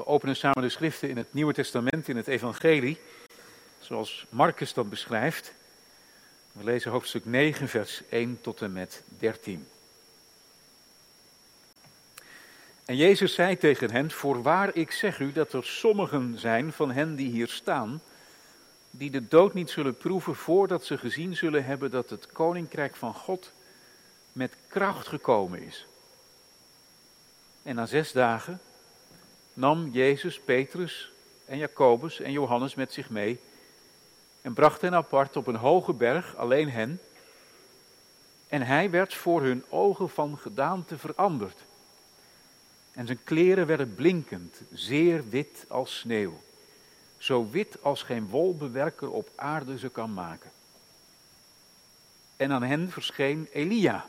We openen samen de schriften in het Nieuwe Testament, in het Evangelie, zoals Marcus dat beschrijft. We lezen hoofdstuk 9, vers 1 tot en met 13. En Jezus zei tegen hen: Voorwaar, ik zeg u dat er sommigen zijn van hen die hier staan, die de dood niet zullen proeven voordat ze gezien zullen hebben dat het koninkrijk van God met kracht gekomen is. En na zes dagen nam Jezus Petrus en Jacobus en Johannes met zich mee en bracht hen apart op een hoge berg, alleen hen. En hij werd voor hun ogen van gedaante veranderd. En zijn kleren werden blinkend, zeer wit als sneeuw. Zo wit als geen wolbewerker op aarde ze kan maken. En aan hen verscheen Elia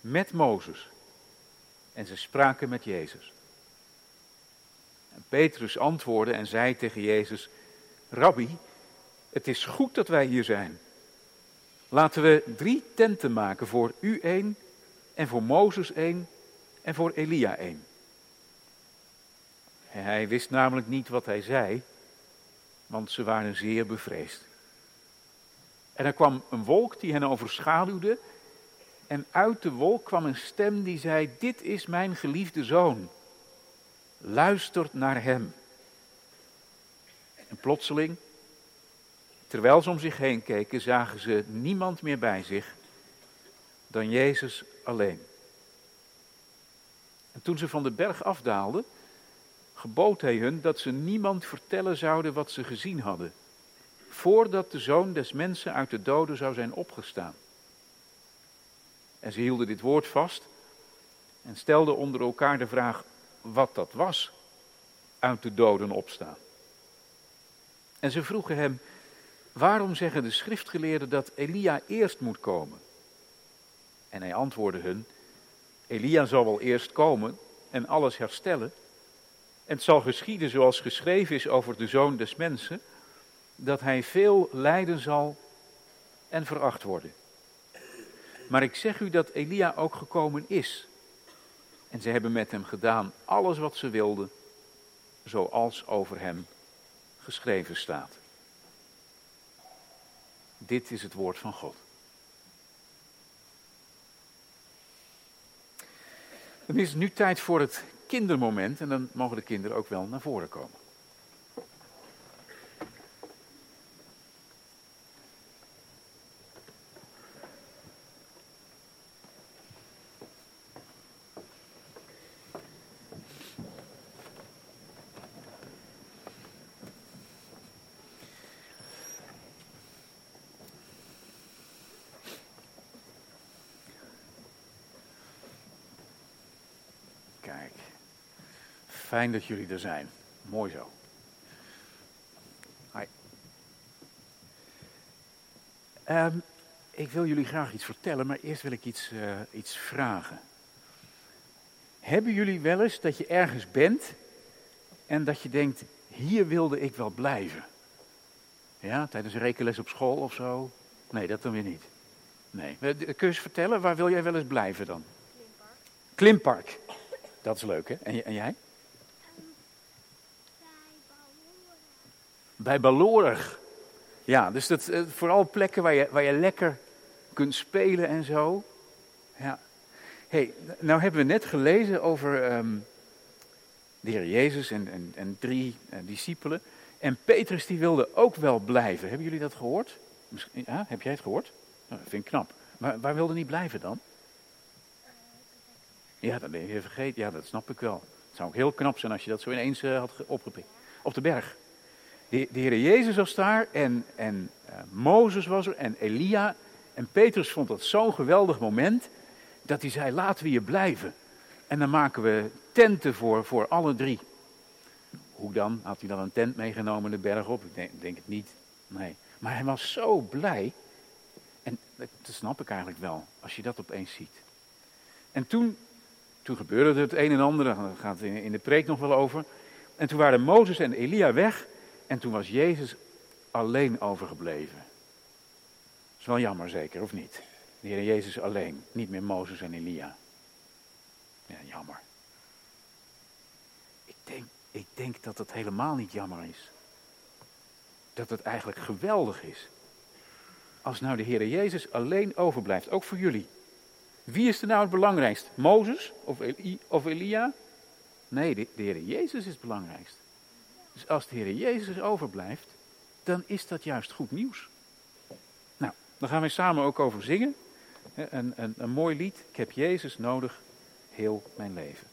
met Mozes. En ze spraken met Jezus. Petrus antwoordde en zei tegen Jezus: Rabbi, het is goed dat wij hier zijn. Laten we drie tenten maken, voor u één, en voor Mozes één, en voor Elia één. Hij wist namelijk niet wat hij zei, want ze waren zeer bevreesd. En er kwam een wolk die hen overschaduwde, en uit de wolk kwam een stem die zei: Dit is mijn geliefde zoon. Luistert naar hem. En plotseling, terwijl ze om zich heen keken, zagen ze niemand meer bij zich dan Jezus alleen. En toen ze van de berg afdaalden, gebood hij hun dat ze niemand vertellen zouden wat ze gezien hadden, voordat de zoon des mensen uit de doden zou zijn opgestaan. En ze hielden dit woord vast en stelden onder elkaar de vraag wat dat was, uit de doden opstaan. En ze vroegen hem, waarom zeggen de schriftgeleerden dat Elia eerst moet komen? En hij antwoordde hun, Elia zal wel eerst komen en alles herstellen. En het zal geschieden zoals geschreven is over de zoon des mensen, dat hij veel lijden zal en veracht worden. Maar ik zeg u dat Elia ook gekomen is. En ze hebben met hem gedaan alles wat ze wilden, zoals over hem geschreven staat. Dit is het woord van God. Dan is het nu tijd voor het kindermoment en dan mogen de kinderen ook wel naar voren komen. Fijn dat jullie er zijn. Mooi zo. Hi. Ehm, ik wil jullie graag iets vertellen, maar eerst wil ik iets, uh, iets vragen. Hebben jullie wel eens dat je ergens bent en dat je denkt, hier wilde ik wel blijven? Ja, tijdens een rekenles op school of zo? Nee, dat dan weer niet. Nee. Eh, kun je eens vertellen, waar wil jij wel eens blijven dan? Klimpark. Klimpark. Dat is leuk, hè? En, en jij? Bij Balorig. Ja, dus dat, eh, vooral plekken waar je, waar je lekker kunt spelen en zo. Ja. hey, nou hebben we net gelezen over ehm, de Heer Jezus en, en, en drie uh, discipelen. En Petrus die wilde ook wel blijven. Hebben jullie dat gehoord? Ja, heb jij het gehoord? Nou, dat vind ik knap. Maar waar wilde hij blijven dan? Ja, dat ben je vergeten. Ja, dat snap ik wel. Het zou ook heel knap zijn als je dat zo ineens uh, had opgepikt. Op de berg. De, de Heer Jezus was daar en, en uh, Mozes was er en Elia. En Petrus vond dat zo'n geweldig moment dat hij zei, laten we hier blijven. En dan maken we tenten voor, voor alle drie. Hoe dan? Had hij dan een tent meegenomen de berg op? Ik denk, het niet. Nee. Maar hij was zo blij. En dat snap ik eigenlijk wel, als je dat opeens ziet. En toen, toen gebeurde het een en ander, daar gaat het in de preek nog wel over. En toen waren Mozes en Elia weg. En toen was Jezus alleen overgebleven. Dat is wel jammer zeker, of niet? De Heer Jezus alleen, niet meer Mozes en Elia. Ja, jammer. Ik denk, Ik denk dat het helemaal niet jammer is. Dat het eigenlijk geweldig is. Als nou de Heer Jezus alleen overblijft, ook voor jullie. Wie is er nou het belangrijkst? Mozes of, Eli of Elia? Nee, de, de Heer Jezus is het belangrijkst. Dus als de Heer Jezus overblijft, dan is dat juist goed nieuws. Nou, dan gaan we samen ook over zingen. Een, een, een mooi lied. Ik heb Jezus nodig heel mijn leven.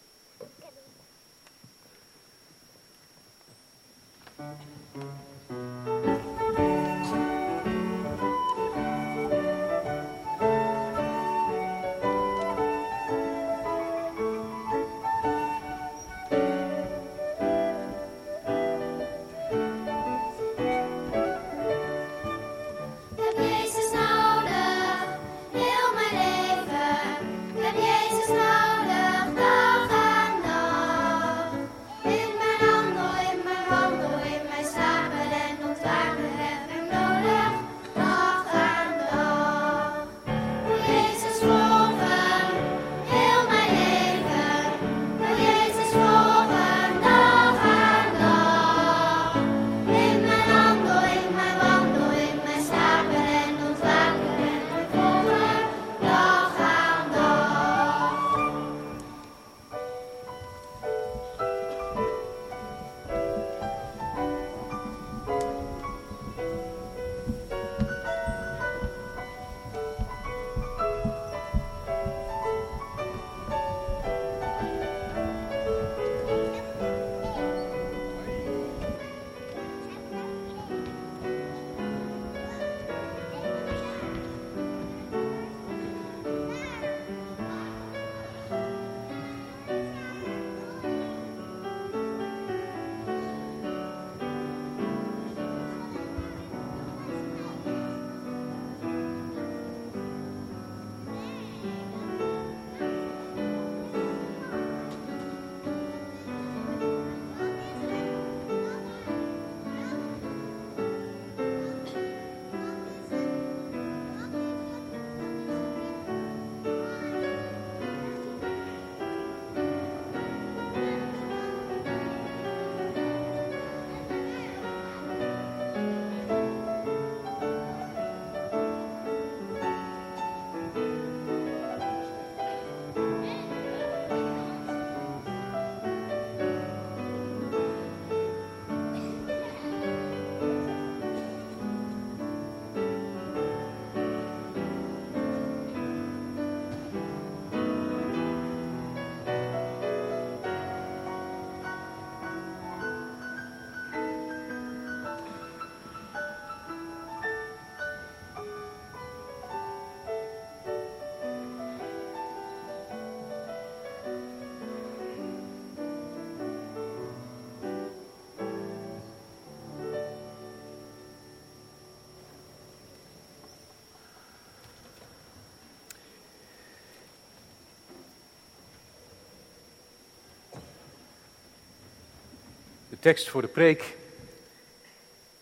De tekst voor de preek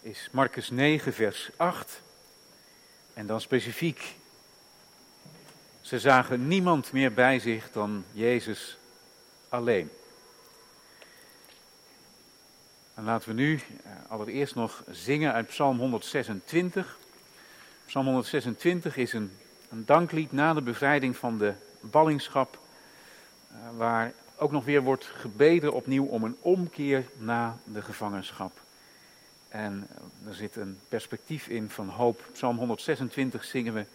is Marcus 9, vers 8. En dan specifiek. Ze zagen niemand meer bij zich dan Jezus alleen. En laten we nu eh, allereerst nog zingen uit Psalm 126. Psalm 126 is een, een danklied na de bevrijding van de ballingschap, eh, waar ook nog weer wordt gebeden opnieuw om een omkeer na de gevangenschap. En er zit een perspectief in van hoop. Psalm 126 zingen we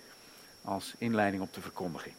als inleiding op de verkondiging.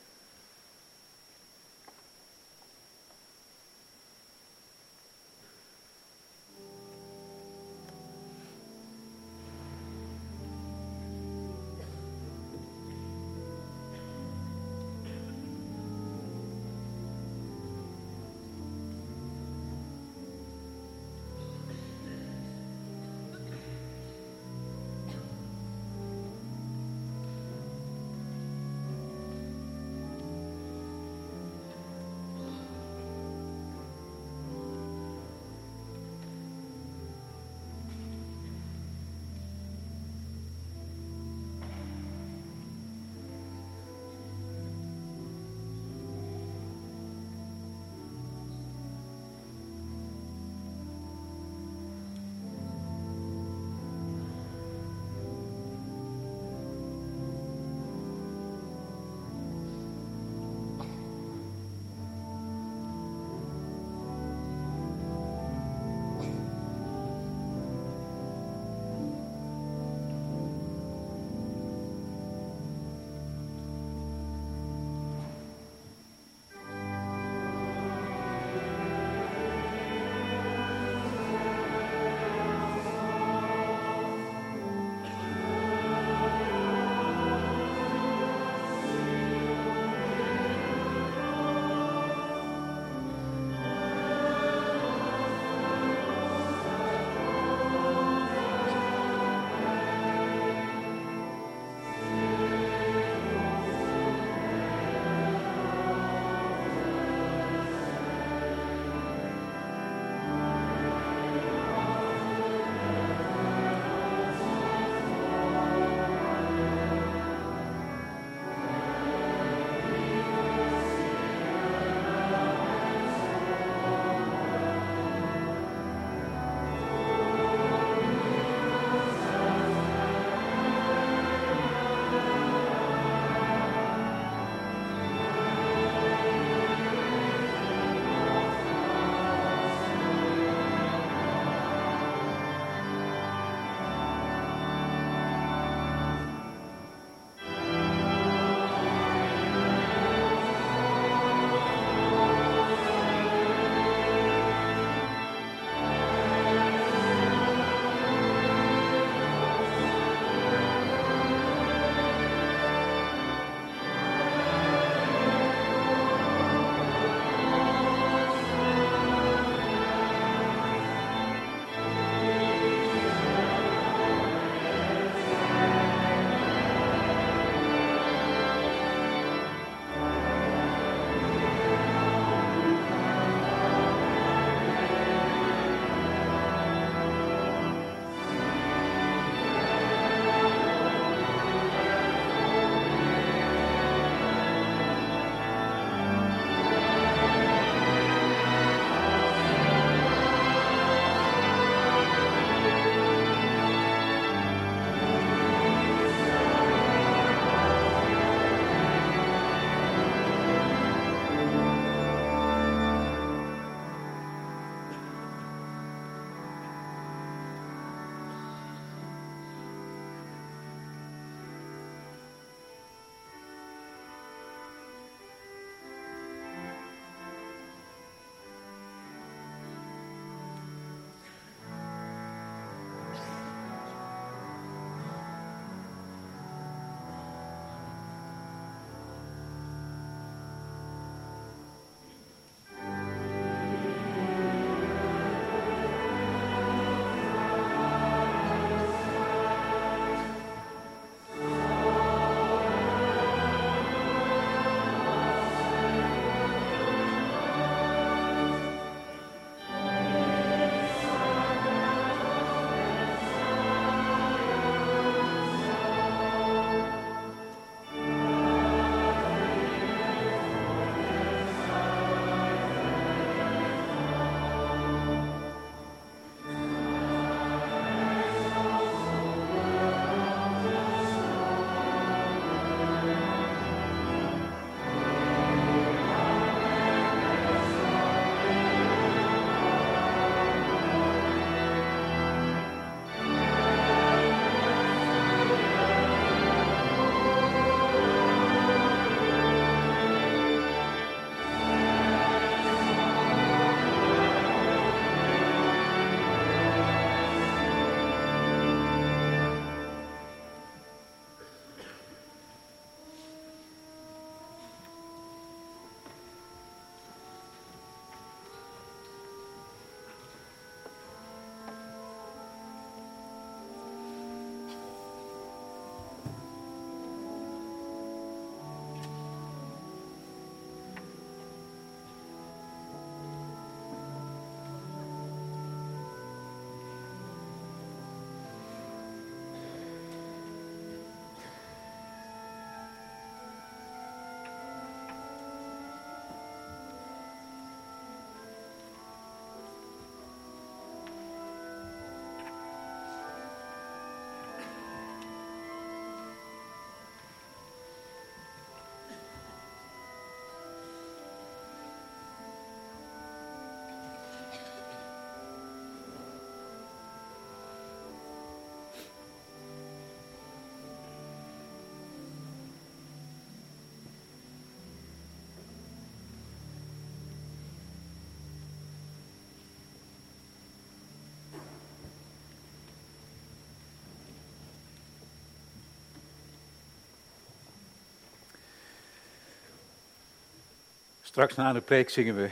Straks na de preek zingen we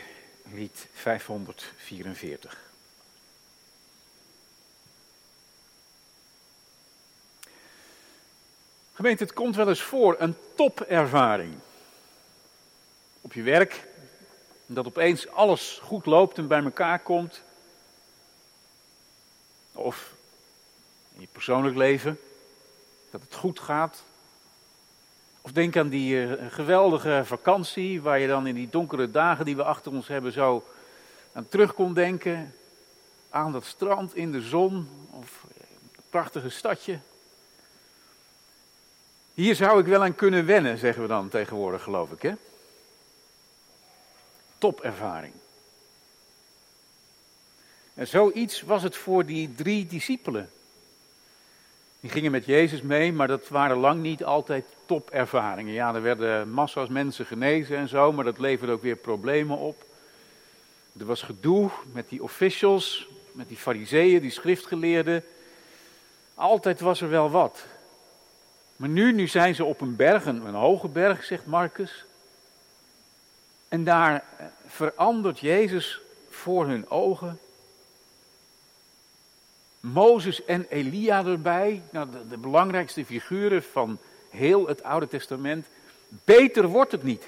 lied 544. Gemeente, het komt wel eens voor, een topervaring. Op je werk, dat opeens alles goed loopt en bij elkaar komt. Of in je persoonlijk leven, dat het goed gaat. Of denk aan die uh, geweldige vakantie, waar je dan in die donkere dagen die we achter ons hebben zo aan terug kon denken. Aan dat strand in de zon, of een prachtige stadje. Hier zou ik wel aan kunnen wennen, zeggen we dan tegenwoordig, geloof ik. Hè? Topervaring. En zoiets was het voor die drie discipelen. Die gingen met Jezus mee, maar dat waren lang niet altijd topervaringen. Ja, er werden massa's mensen genezen en zo, maar dat leverde ook weer problemen op. Er was gedoe met die officials, met die fariseeën, die schriftgeleerden. Altijd was er wel wat. Maar nu, nu zijn ze op een berg, een, een hoge berg, zegt Marcus. En daar verandert Jezus voor hun ogen. Mozes en Elia erbij, nou, de, de belangrijkste figuren van heel het Oude Testament. Beter wordt het niet.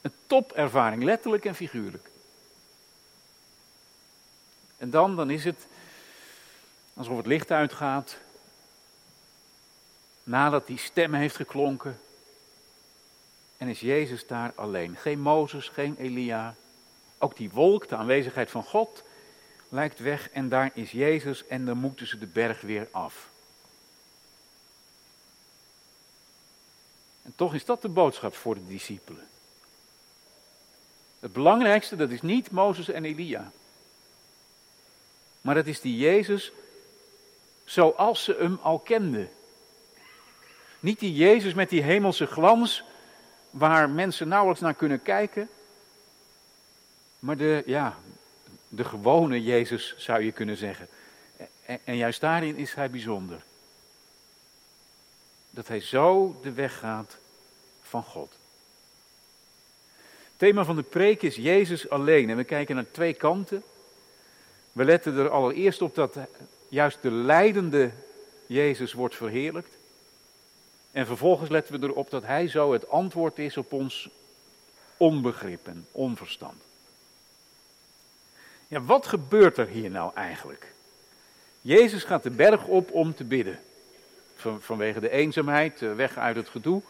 Een topervaring, letterlijk en figuurlijk. En dan, dan is het alsof het licht uitgaat. Nadat die stem heeft geklonken. En is Jezus daar alleen. Geen Mozes, geen Elia. Ook die wolk, de aanwezigheid van God, lijkt weg. En daar is Jezus en dan moeten ze de berg weer af. En toch is dat de boodschap voor de discipelen. Het belangrijkste, dat is niet Mozes en Elia. Maar dat is die Jezus zoals ze hem al kenden. Niet die Jezus met die hemelse glans, waar mensen nauwelijks naar kunnen kijken. Maar de, ja, de gewone Jezus zou je kunnen zeggen. En, juist daarin is hij bijzonder. Dat hij zo de weg gaat van God. Het thema van de preek is Jezus alleen. En we kijken naar twee kanten. We letten er allereerst op dat juist de leidende Jezus wordt verheerlijkt. En vervolgens letten we erop dat Hij zo het antwoord is op ons onbegrip en onverstand. Ja, wat gebeurt er hier nou eigenlijk? Jezus gaat de berg op om te bidden. Van, vanwege de eenzaamheid, weg uit het gedoe.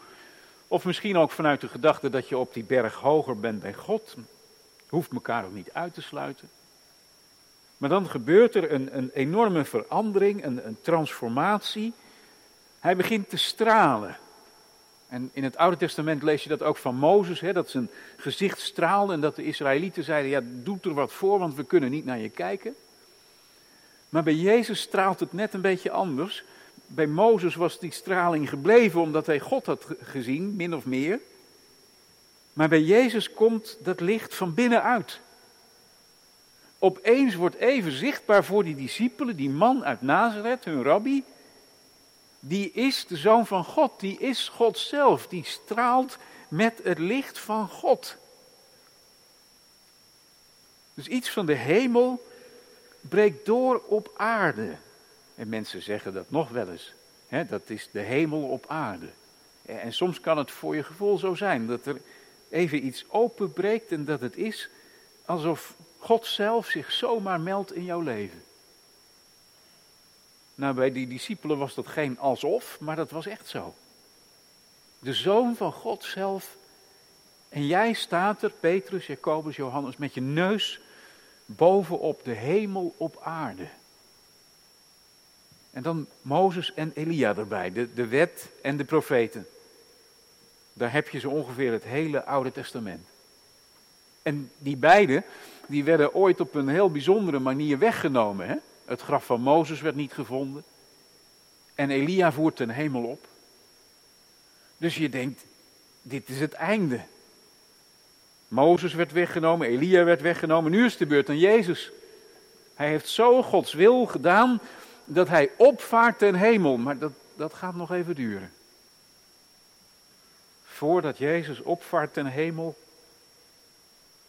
Of misschien ook vanuit de gedachte dat je op die berg hoger bent bij God. Hoeft elkaar ook niet uit te sluiten. Maar dan gebeurt er een, een enorme verandering, een, een transformatie. Hij begint te stralen. En in het Oude Testament lees je dat ook van Mozes, hè, dat zijn gezicht straalde en dat de Israëlieten zeiden, ja, doe er wat voor, want we kunnen niet naar je kijken. Maar bij Jezus straalt het net een beetje anders. Bij Mozes was die straling gebleven omdat hij God had gezien, min of meer. Maar bij Jezus komt dat licht van binnenuit. Opeens wordt even zichtbaar voor die discipelen, die man uit Nazareth, hun rabbi, die is de zoon van God, die is God zelf, die straalt met het licht van God. Dus iets van de hemel breekt door op aarde. En mensen zeggen dat nog wel eens. Hè, dat is de hemel op aarde. En soms kan het voor je gevoel zo zijn dat er even iets openbreekt en dat het is alsof God zelf zich zomaar meldt in jouw leven. Nou, bij die discipelen was dat geen alsof, maar dat was echt zo. De zoon van God zelf. En jij staat er, Petrus, Jacobus, Johannes, met je neus bovenop de hemel op aarde. En dan Mozes en Elia erbij, de, de wet en de profeten. Daar heb je zo ongeveer het hele Oude Testament. En die beiden, die werden ooit op een heel bijzondere manier weggenomen. Hè? Het graf van Mozes werd niet gevonden. En Elia voert ten hemel op. Dus je denkt, dit is het einde. Mozes werd weggenomen, Elia werd weggenomen, nu is de beurt aan Jezus. Hij heeft zo Gods wil gedaan dat hij opvaart ten hemel, maar dat, dat gaat nog even duren. Voordat Jezus opvaart ten hemel,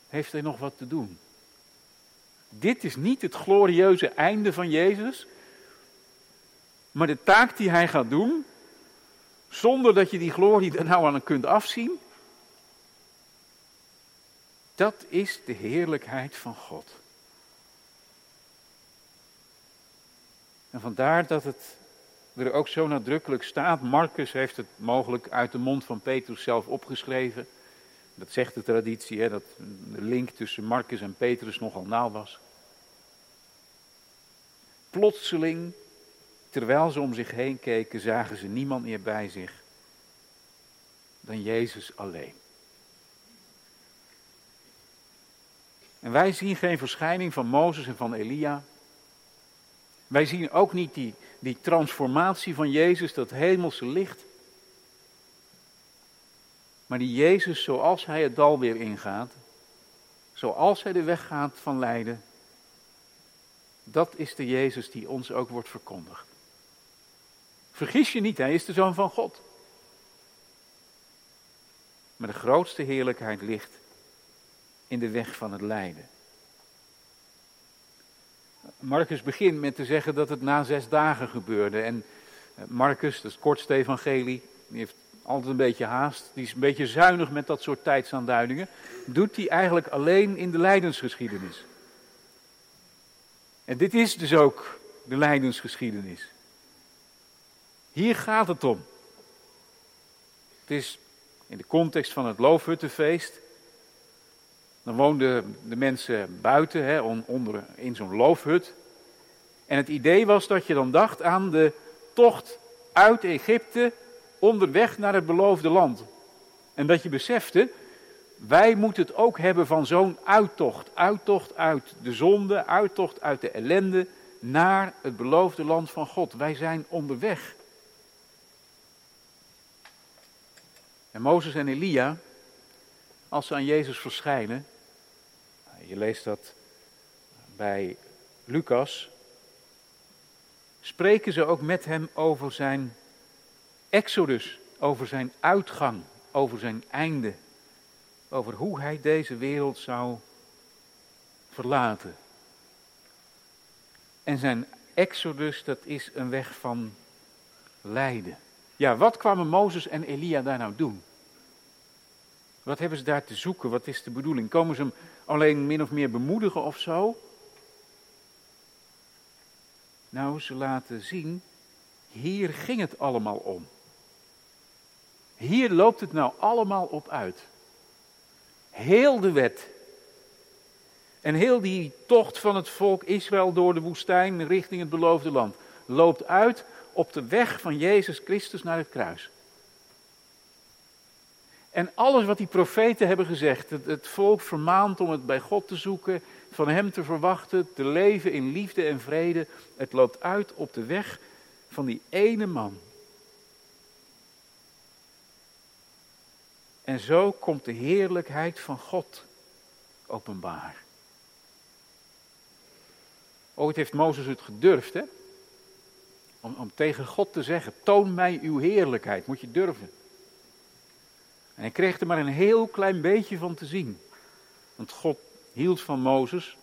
heeft hij nog wat te doen. Dit is niet het glorieuze einde van Jezus, maar de taak die hij gaat doen, zonder dat je die glorie er nou aan kunt afzien, dat is de heerlijkheid van God. En vandaar dat het er ook zo nadrukkelijk staat. Marcus heeft het mogelijk uit de mond van Petrus zelf opgeschreven. Dat zegt de traditie, hè, dat de link tussen Marcus en Petrus nogal nauw was. Plotseling, terwijl ze om zich heen keken, zagen ze niemand meer bij zich dan Jezus alleen. En wij zien geen verschijning van Mozes en van Elia. Wij zien ook niet die, die transformatie van Jezus, dat hemelse licht. Maar die Jezus, zoals hij het dal weer ingaat, zoals hij de weg gaat van lijden, dat is de Jezus die ons ook wordt verkondigd. Vergis je niet, hij is de zoon van God. Maar de grootste heerlijkheid ligt in de weg van het lijden. Marcus begint met te zeggen dat het na zes dagen gebeurde. En eh, Marcus, dat is het kortste evangelie, die heeft altijd een beetje haast. Die is een beetje zuinig met dat soort tijdsaanduidingen. Doet hij eigenlijk alleen in de lijdensgeschiedenis. En dit is dus ook de lijdensgeschiedenis. Hier gaat het om. Het is in de context van het loofhuttenfeest. Dan woonden de mensen buiten, hè, onder, in zo'n loofhut. En het idee was dat je dan dacht aan de tocht uit Egypte onderweg naar het beloofde land. En dat je besefte, wij moeten het ook hebben van zo'n uittocht. Uittocht uit de zonde, uittocht uit de ellende naar het beloofde land van God. Wij zijn onderweg. En Mozes en Elia, als ze aan Jezus verschijnen, je leest dat bij Lucas, spreken ze ook met hem over zijn exodus, over zijn uitgang, over zijn einde, over hoe hij deze wereld zou verlaten. En zijn exodus, dat is een weg van lijden. Ja, wat kwamen Mozes en Elia daar nou doen? Wat hebben ze daar te zoeken? Wat is de bedoeling? Komen ze hem alleen min of meer bemoedigen of zo? Nou, ze laten zien, hier ging het allemaal om. Hier loopt het nou allemaal op uit. Heel de wet. En heel die tocht van het volk Israël door de woestijn richting het beloofde land loopt uit op de weg van Jezus Christus naar het kruis. En alles wat die profeten hebben gezegd, het, volk vermaant om het bij God te zoeken, van Hem te verwachten, te leven in liefde en vrede, het loopt uit op de weg van die ene man. En zo komt de heerlijkheid van God openbaar. Ooit heeft Mozes het gedurfd, hè? Om, om tegen God te zeggen, toon mij uw heerlijkheid, moet je durven. En hij kreeg er maar een heel klein beetje van te zien. Want God hield van Mozes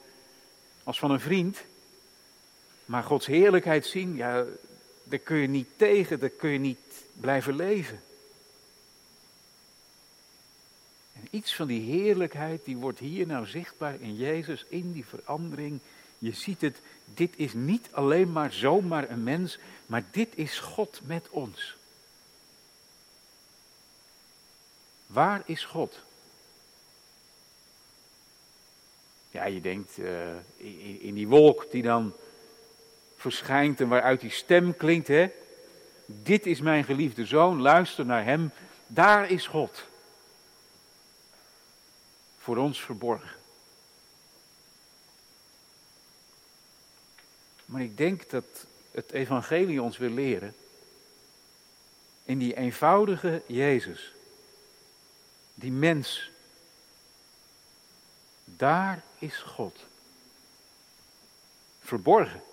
als van een vriend. Maar Gods heerlijkheid zien, ja, daar kun je niet tegen, daar kun je niet blijven leven. En iets van die heerlijkheid, die wordt hier nou zichtbaar in Jezus, in die verandering. Je ziet het, dit is niet alleen maar zomaar een mens, maar dit is God met ons. Waar is God? Ja, je denkt uh, in, in, die wolk die dan verschijnt en waaruit die stem klinkt, hè? Dit is mijn geliefde zoon, luister naar hem. Daar is God. Voor ons verborgen. Maar ik denk dat het evangelie ons wil leren in die eenvoudige Jezus die mens. Daar is God. Verborgen.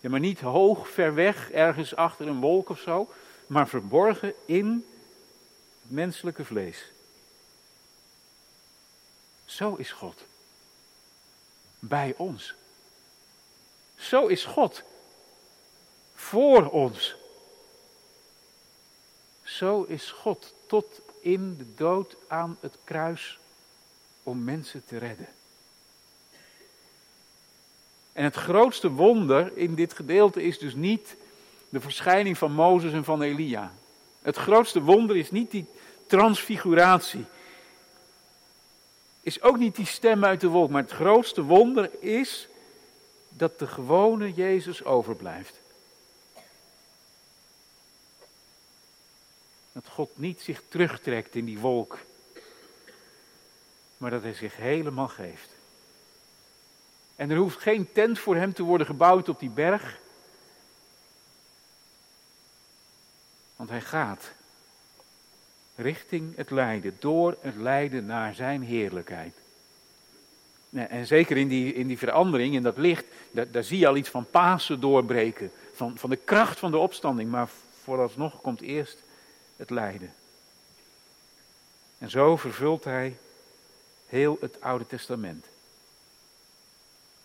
Ja, maar niet hoog, ver weg, ergens achter een wolk of zo, maar verborgen in het menselijke vlees. Zo is God. Bij ons. Zo is God. Voor ons. Zo is God tot in de dood aan het kruis om mensen te redden. En het grootste wonder in dit gedeelte is dus niet de verschijning van Mozes en van Elia. Het grootste wonder is niet die transfiguratie. Is ook niet die stem uit de wolk, maar het grootste wonder is dat de gewone Jezus overblijft. Dat God niet zich terugtrekt in die wolk, maar dat hij zich helemaal geeft. En er hoeft geen tent voor hem te worden gebouwd op die berg. Want hij gaat richting het lijden, door het lijden naar zijn heerlijkheid. En zeker in die, in die verandering, in dat licht, daar, daar zie je al iets van Pasen doorbreken. Van, van de kracht van de opstanding. Maar vooralsnog komt eerst het lijden. En zo vervult hij heel het Oude Testament.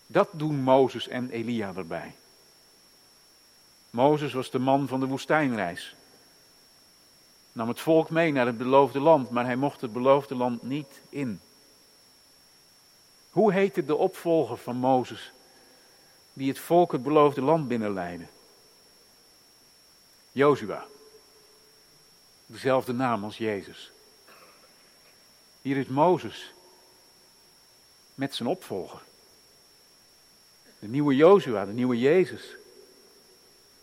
Dat doen Mozes en Elia erbij. Mozes was de man van de woestijnreis. Nam het volk mee naar het beloofde land, maar hij mocht het beloofde land niet in. Hoe heette de opvolger van Mozes, die het volk het beloofde land binnenleidde? Jozua. Dezelfde naam als Jezus. Hier is Mozes met zijn opvolger. De nieuwe Jozua, de nieuwe Jezus.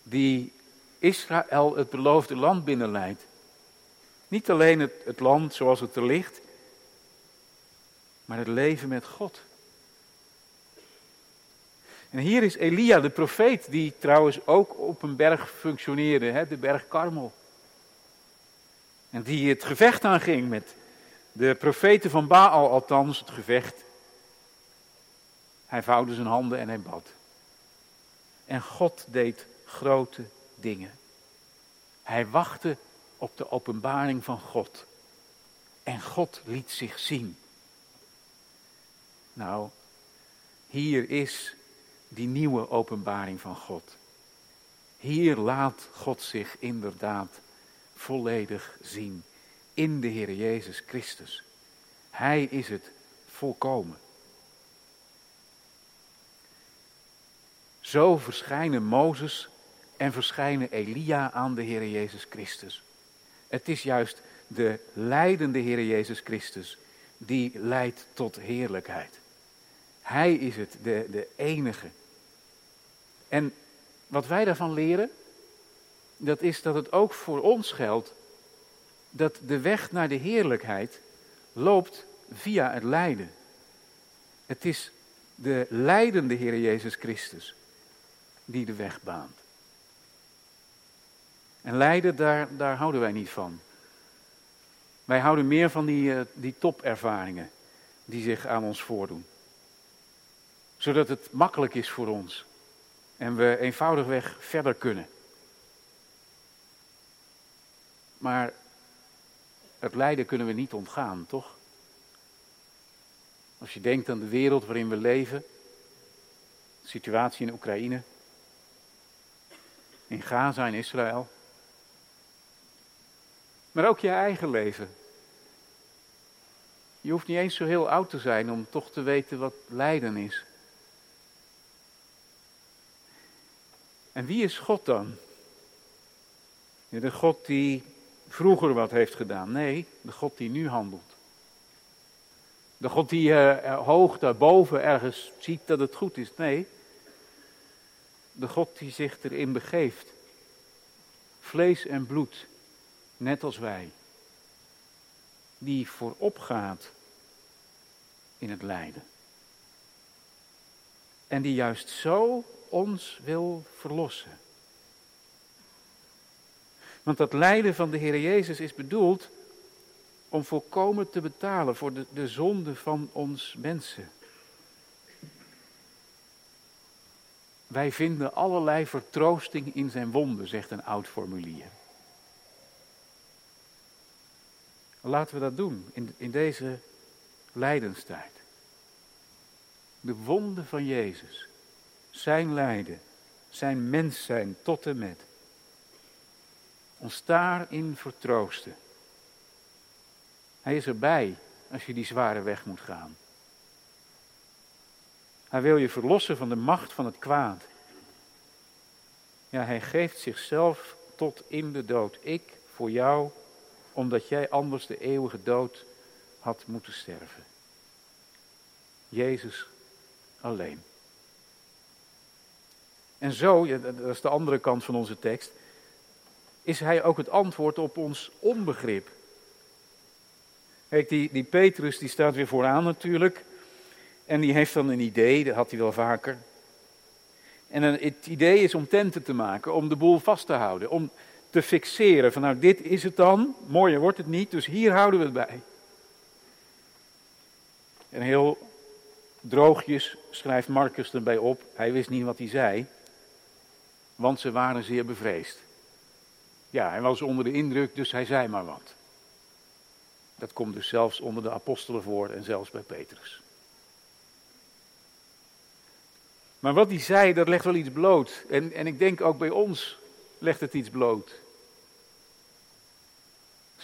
Die Israël het beloofde land binnenleidt. Niet alleen het, het land zoals het er ligt, maar het leven met God. En hier is Elia, de profeet, die trouwens ook op een berg functioneerde, hè, de berg Karmel. En die het gevecht aanging met de profeten van Baal, althans het gevecht. Hij vouwde zijn handen en hij bad. En God deed grote dingen. Hij wachtte op de openbaring van God. En God liet zich zien. Nou, hier is die nieuwe openbaring van God. Hier laat God zich inderdaad volledig zien in de Heer Jezus Christus. Hij is het volkomen. Zo verschijnen Mozes en verschijnen Elia aan de Heer Jezus Christus. Het is juist de leidende Heer Jezus Christus die leidt tot heerlijkheid. Hij is het, de, de enige. En wat wij daarvan leren, dat is dat het ook voor ons geldt dat de weg naar de heerlijkheid loopt via het lijden. Het is de leidende Heer Jezus Christus die de weg baant. En lijden, daar, daar houden wij niet van. Wij houden meer van die, uh, die topervaringen die zich aan ons voordoen. Zodat het makkelijk is voor ons en we eenvoudigweg verder kunnen. Maar het lijden kunnen we niet ontgaan, toch? Als je denkt aan de wereld waarin we leven, de situatie in Oekraïne, in Gaza en Israël, maar ook je eigen leven. Je hoeft niet eens zo heel oud te zijn om toch te weten wat lijden is. En wie is God dan? De God die vroeger wat heeft gedaan. Nee, de God die nu handelt. De God die uh, hoog daarboven ergens ziet dat het goed is. Nee, de God die zich erin begeeft. Vlees en bloed net als wij, die voorop gaat in het lijden. En die juist zo ons wil verlossen. Want dat lijden van de Heer Jezus is bedoeld om volkomen te betalen voor de, de zonde van ons mensen. Wij vinden allerlei vertroosting in zijn wonden, zegt een oud formulier. Laten we dat doen in, in deze lijdenstijd. De wonden van Jezus. Zijn lijden. Zijn mens zijn tot en met. Ons daarin vertroosten. Hij is erbij als je die zware weg moet gaan. Hij wil je verlossen van de macht van het kwaad. Ja, hij geeft zichzelf tot in de dood. Ik voor jou, omdat jij anders de eeuwige dood had moeten sterven. Jezus alleen. En zo, dat is de andere kant van onze tekst, is hij ook het antwoord op ons onbegrip. Kijk, die, die Petrus die staat weer vooraan natuurlijk. En die heeft dan een idee, dat had hij wel vaker. En het idee is om tenten te maken, om de boel vast te houden, om te fixeren van nou dit is het dan, mooier wordt het niet, dus hier houden we het bij. En heel droogjes schrijft Marcus erbij op, hij wist niet wat hij zei, want ze waren zeer bevreesd. Ja, hij was onder de indruk, dus hij zei maar wat. Dat komt dus zelfs onder de apostelen voor en zelfs bij Petrus. Maar wat hij zei, dat legt wel iets bloot. En, en ik denk ook bij ons legt het iets bloot.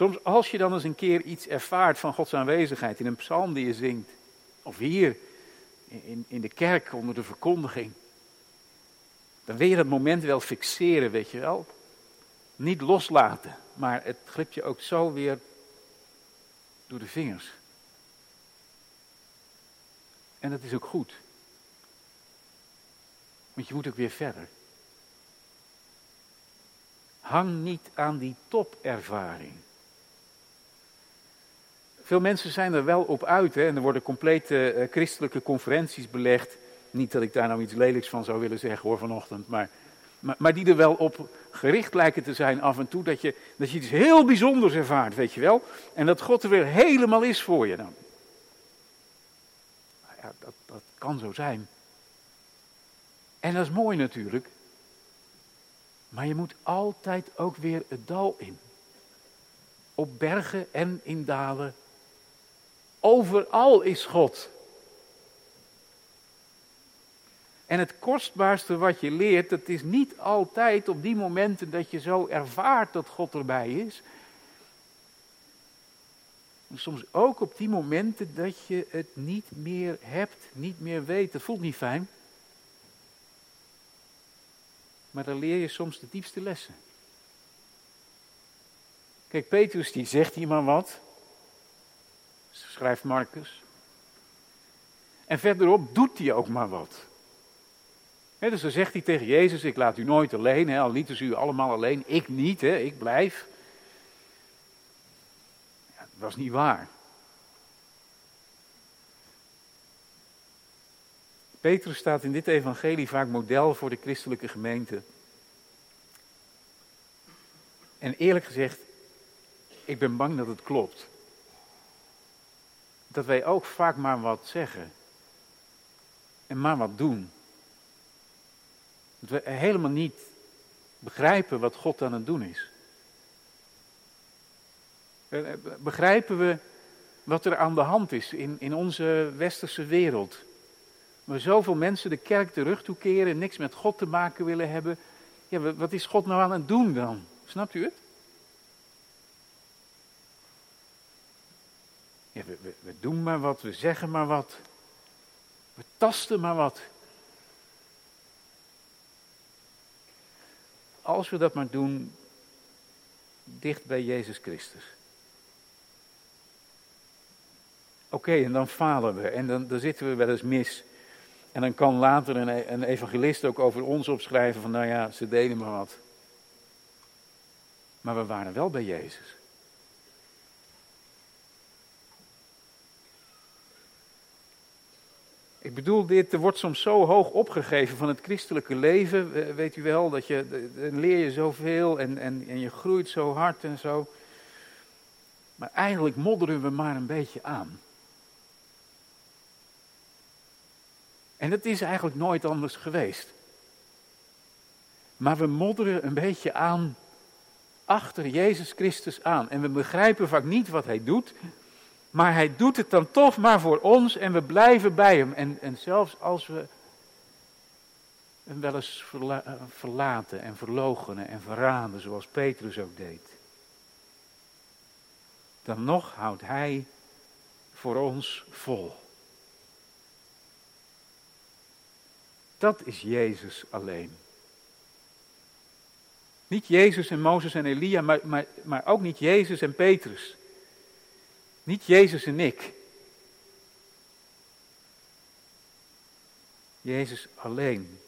Soms als je dan eens een keer iets ervaart van Gods aanwezigheid in een psalm die je zingt, of hier in, in de kerk onder de verkondiging, dan wil je dat moment wel fixeren, weet je wel. Niet loslaten, maar het glipt je ook zo weer door de vingers. En dat is ook goed. Want je moet ook weer verder. Hang niet aan die topervaring. Veel mensen zijn er wel op uit hè, en er worden complete uh, christelijke conferenties belegd. Niet dat ik daar nou iets lelijks van zou willen zeggen hoor vanochtend, maar, maar, maar, die er wel op gericht lijken te zijn af en toe. Dat je, dat je iets heel bijzonders ervaart, weet je wel. En dat God er weer helemaal is voor je dan. Nou ja, dat, dat kan zo zijn. En dat is mooi natuurlijk. Maar je moet altijd ook weer het dal in. Op bergen en in dalen. Overal is God. En het kostbaarste wat je leert, dat is niet altijd op die momenten dat je zo ervaart dat God erbij is. Soms ook op die momenten dat je het niet meer hebt, niet meer weet. Dat voelt niet fijn. Maar dan leer je soms de diepste lessen. Kijk, Petrus die zegt hier maar wat. Schrijft Marcus. En verderop doet hij ook maar wat. dus dan zegt hij tegen Jezus, ik laat u nooit alleen, he, al lieten ze u allemaal alleen, ik niet, he, ik blijf. Ja, dat was niet waar. Petrus staat in dit evangelie vaak model voor de christelijke gemeente. En eerlijk gezegd, ik ben bang dat het klopt. Dat wij ook vaak maar wat zeggen. En maar wat doen. Dat we helemaal niet begrijpen wat God aan het doen is. Eh, eh, begrijpen we wat er aan de hand is in, in onze westerse wereld? Waar zoveel mensen de kerk de rug toekeren en niks met God te maken willen hebben. Ja, wat is God nou aan het doen dan? Snapt u het? Ja, we, doen maar wat, we zeggen maar wat. We tasten maar wat. Als we dat maar doen, dicht bij Jezus Christus. Oké, en dan falen we en dan, dan zitten we wel eens mis. En dan kan later een, een evangelist ook over ons opschrijven van, nou ja, ze deden maar wat. Maar we waren wel bij Jezus. Ik bedoel, dit er wordt soms zo hoog opgegeven van het christelijke leven. Weet u wel, dat je, leer je zoveel en, en, en je groeit zo hard en zo. Maar eigenlijk modderen we maar een beetje aan. En het is eigenlijk nooit anders geweest. Maar we modderen een beetje aan achter Jezus Christus aan. En we begrijpen vaak niet wat hij doet. Maar hij doet het dan toch maar voor ons en we blijven bij hem. En, en zelfs als we hem wel eens verlaten en verlogenen en verraden, zoals Petrus ook deed. Dan nog houdt hij voor ons vol. Dat is Jezus alleen. Niet Jezus en Mozes en Elia, maar, maar ook niet Jezus en Petrus. Niet Jezus en ik. Jezus alleen.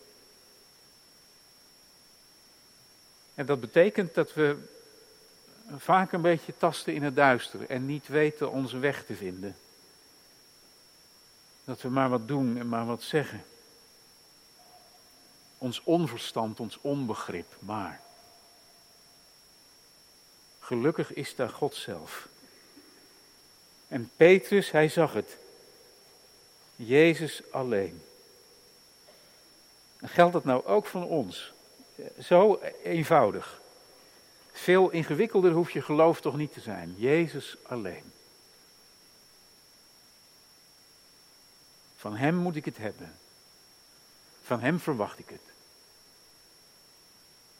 En dat betekent dat we vaak een beetje tasten in het duister en niet weten onze weg te vinden. Dat we maar wat doen en maar wat zeggen. Ons onverstand, ons onbegrip, maar. Gelukkig is daar God zelf. En Petrus, hij zag het. Jezus alleen. En geldt dat nou ook van ons? Zo eenvoudig. Veel ingewikkelder hoef je geloof toch niet te zijn. Jezus alleen. Van Hem moet ik het hebben. Van Hem verwacht ik het.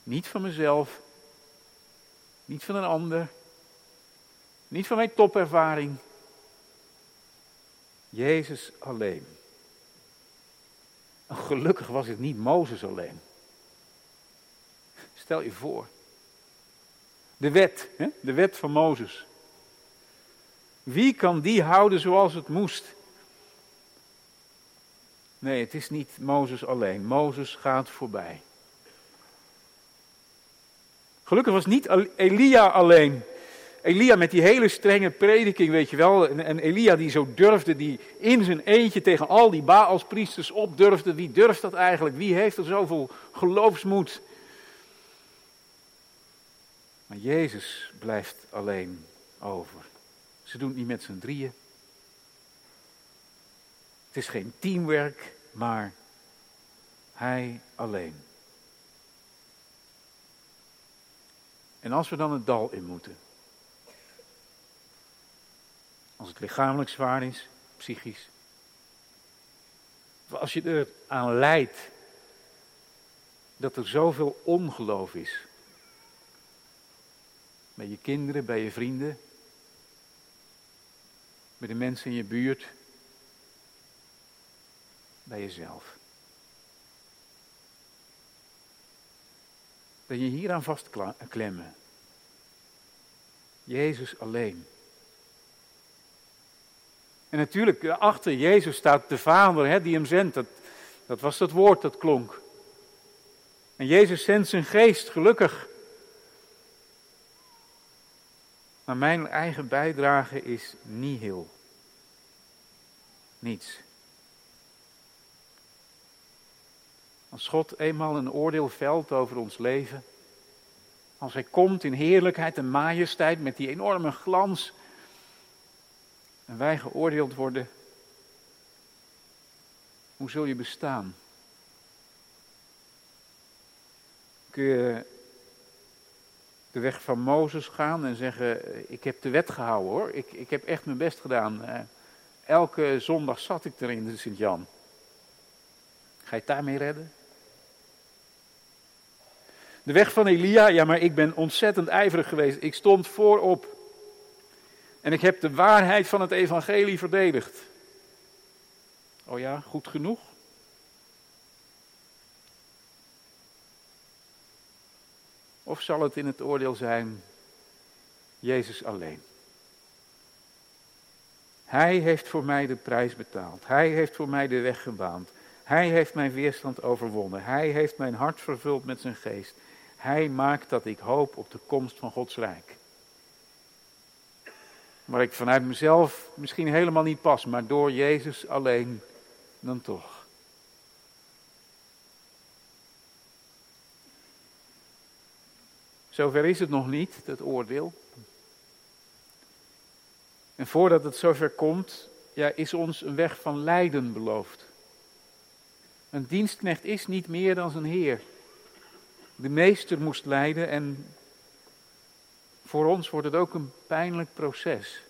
Niet van mezelf. Niet van een ander. Niet van mijn topervaring. Jezus alleen. gelukkig was het niet Mozes alleen. Stel je voor. De wet, hè? de wet van Mozes. Wie kan die houden zoals het moest? Nee, het is niet Mozes alleen. Mozes gaat voorbij. Gelukkig was niet Elia alleen. Elia met die hele strenge prediking, weet je wel. En, en, Elia die zo durfde, die in zijn eentje tegen al die Baalspriesters op durfde. Wie durft dat eigenlijk? Wie heeft er zoveel geloofsmoed? Maar Jezus blijft alleen over. Ze doen niet met z'n drieën. Het is geen teamwerk, maar hij alleen. En als we dan het dal in moeten, als het lichamelijk zwaar is, psychisch, als je er aan leidt dat er zoveel ongeloof is, bij je kinderen, bij je vrienden, bij de mensen in je buurt, bij jezelf. Dat je hier aan vastklemmen. Jezus alleen. En natuurlijk, achter Jezus staat de Vader hè, die hem zendt. Dat, dat was dat woord dat klonk. En Jezus zendt zijn geest, gelukkig. Maar mijn eigen bijdrage is nihil. Niets. Als God eenmaal een oordeel velt over ons leven, als Hij komt in heerlijkheid en majesteit met die enorme glans, en wij geoordeeld worden, hoe zul je bestaan? Kun je de weg van Mozes gaan en zeggen: Ik heb de wet gehouden hoor, ik, ik heb echt mijn best gedaan. Eh, elke zondag zat ik er in Sint-Jan. Ga je het daarmee redden? De weg van Elia, ja, maar ik ben ontzettend ijverig geweest. Ik stond voorop. En ik heb de waarheid van het evangelie verdedigd. Oh ja, goed genoeg? Of zal het in het oordeel zijn Jezus alleen? Hij heeft voor mij de prijs betaald. Hij heeft voor mij de weg gebaand. Hij heeft mijn weerstand overwonnen. Hij heeft mijn hart vervuld met zijn geest. Hij maakt dat ik hoop op de komst van Gods Rijk. Waar ik vanuit mezelf misschien helemaal niet pas, maar door Jezus alleen dan toch. Zover is het nog niet, dat oordeel. En voordat het zover komt, ja, is ons een weg van lijden beloofd. Een dienstknecht is niet meer dan zijn heer. De meester moest lijden en voor ons wordt het ook een pijnlijk proces.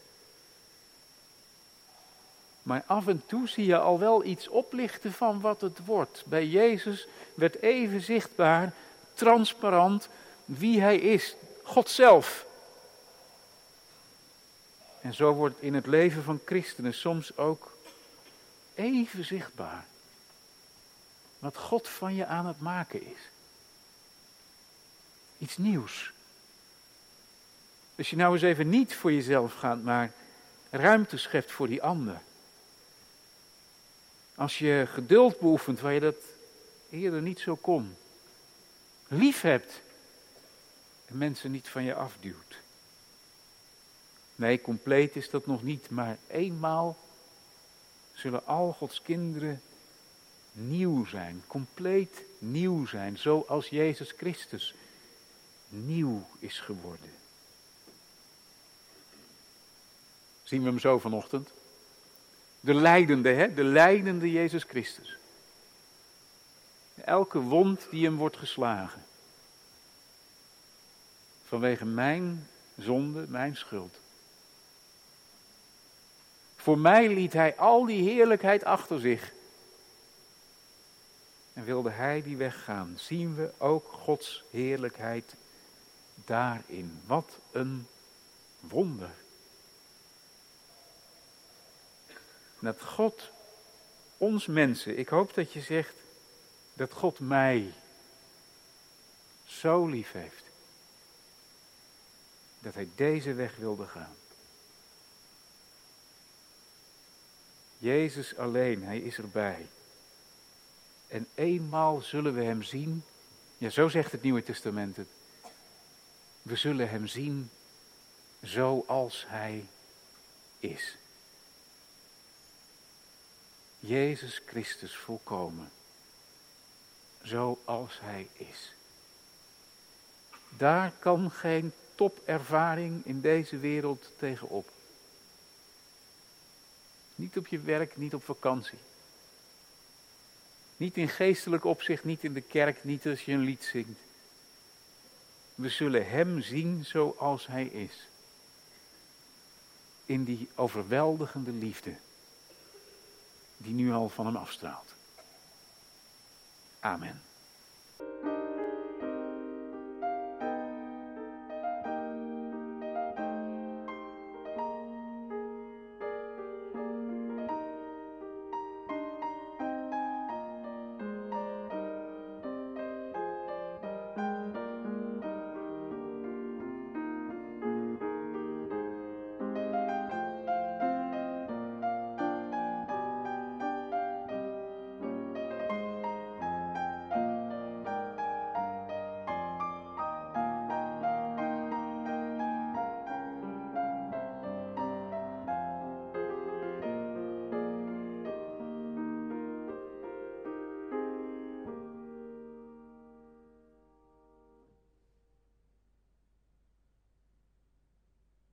Maar af en toe zie je al wel iets oplichten van wat het wordt. Bij Jezus werd even zichtbaar, transparant, wie Hij is. God zelf. En zo wordt in het leven van christenen soms ook even zichtbaar wat God van je aan het maken is. Iets nieuws. Als je nou eens even niet voor jezelf gaat, maar ruimte schept voor die ander. Als je geduld beoefent waar je dat eerder niet zo kon. Lief hebt en mensen niet van je afduwt. Nee, compleet is dat nog niet, maar eenmaal zullen al Gods kinderen nieuw zijn, compleet nieuw zijn, zoals Jezus Christus nieuw is geworden. Zien we hem zo vanochtend? De leidende, hè? De leidende Jezus Christus. Elke wond die hem wordt geslagen. Vanwege mijn zonde, mijn schuld. Voor mij liet hij al die heerlijkheid achter zich. En wilde hij die weggaan, zien we ook Gods heerlijkheid daarin. Wat een wonder. Dat God ons mensen, ik hoop dat je zegt dat God mij zo lief heeft. Dat hij deze weg wilde gaan. Jezus alleen, hij is erbij. En eenmaal zullen we hem zien. Ja, zo zegt het Nieuwe Testament het. We zullen hem zien zoals hij is. Jezus Christus volkomen. Zoals hij is. Daar kan geen topervaring in deze wereld tegenop. Niet op je werk, niet op vakantie. Niet in geestelijk opzicht, niet in de kerk, niet als je een lied zingt. We zullen Hem zien zoals Hij is. In die overweldigende liefde die nu al van Hem afstraalt. Amen.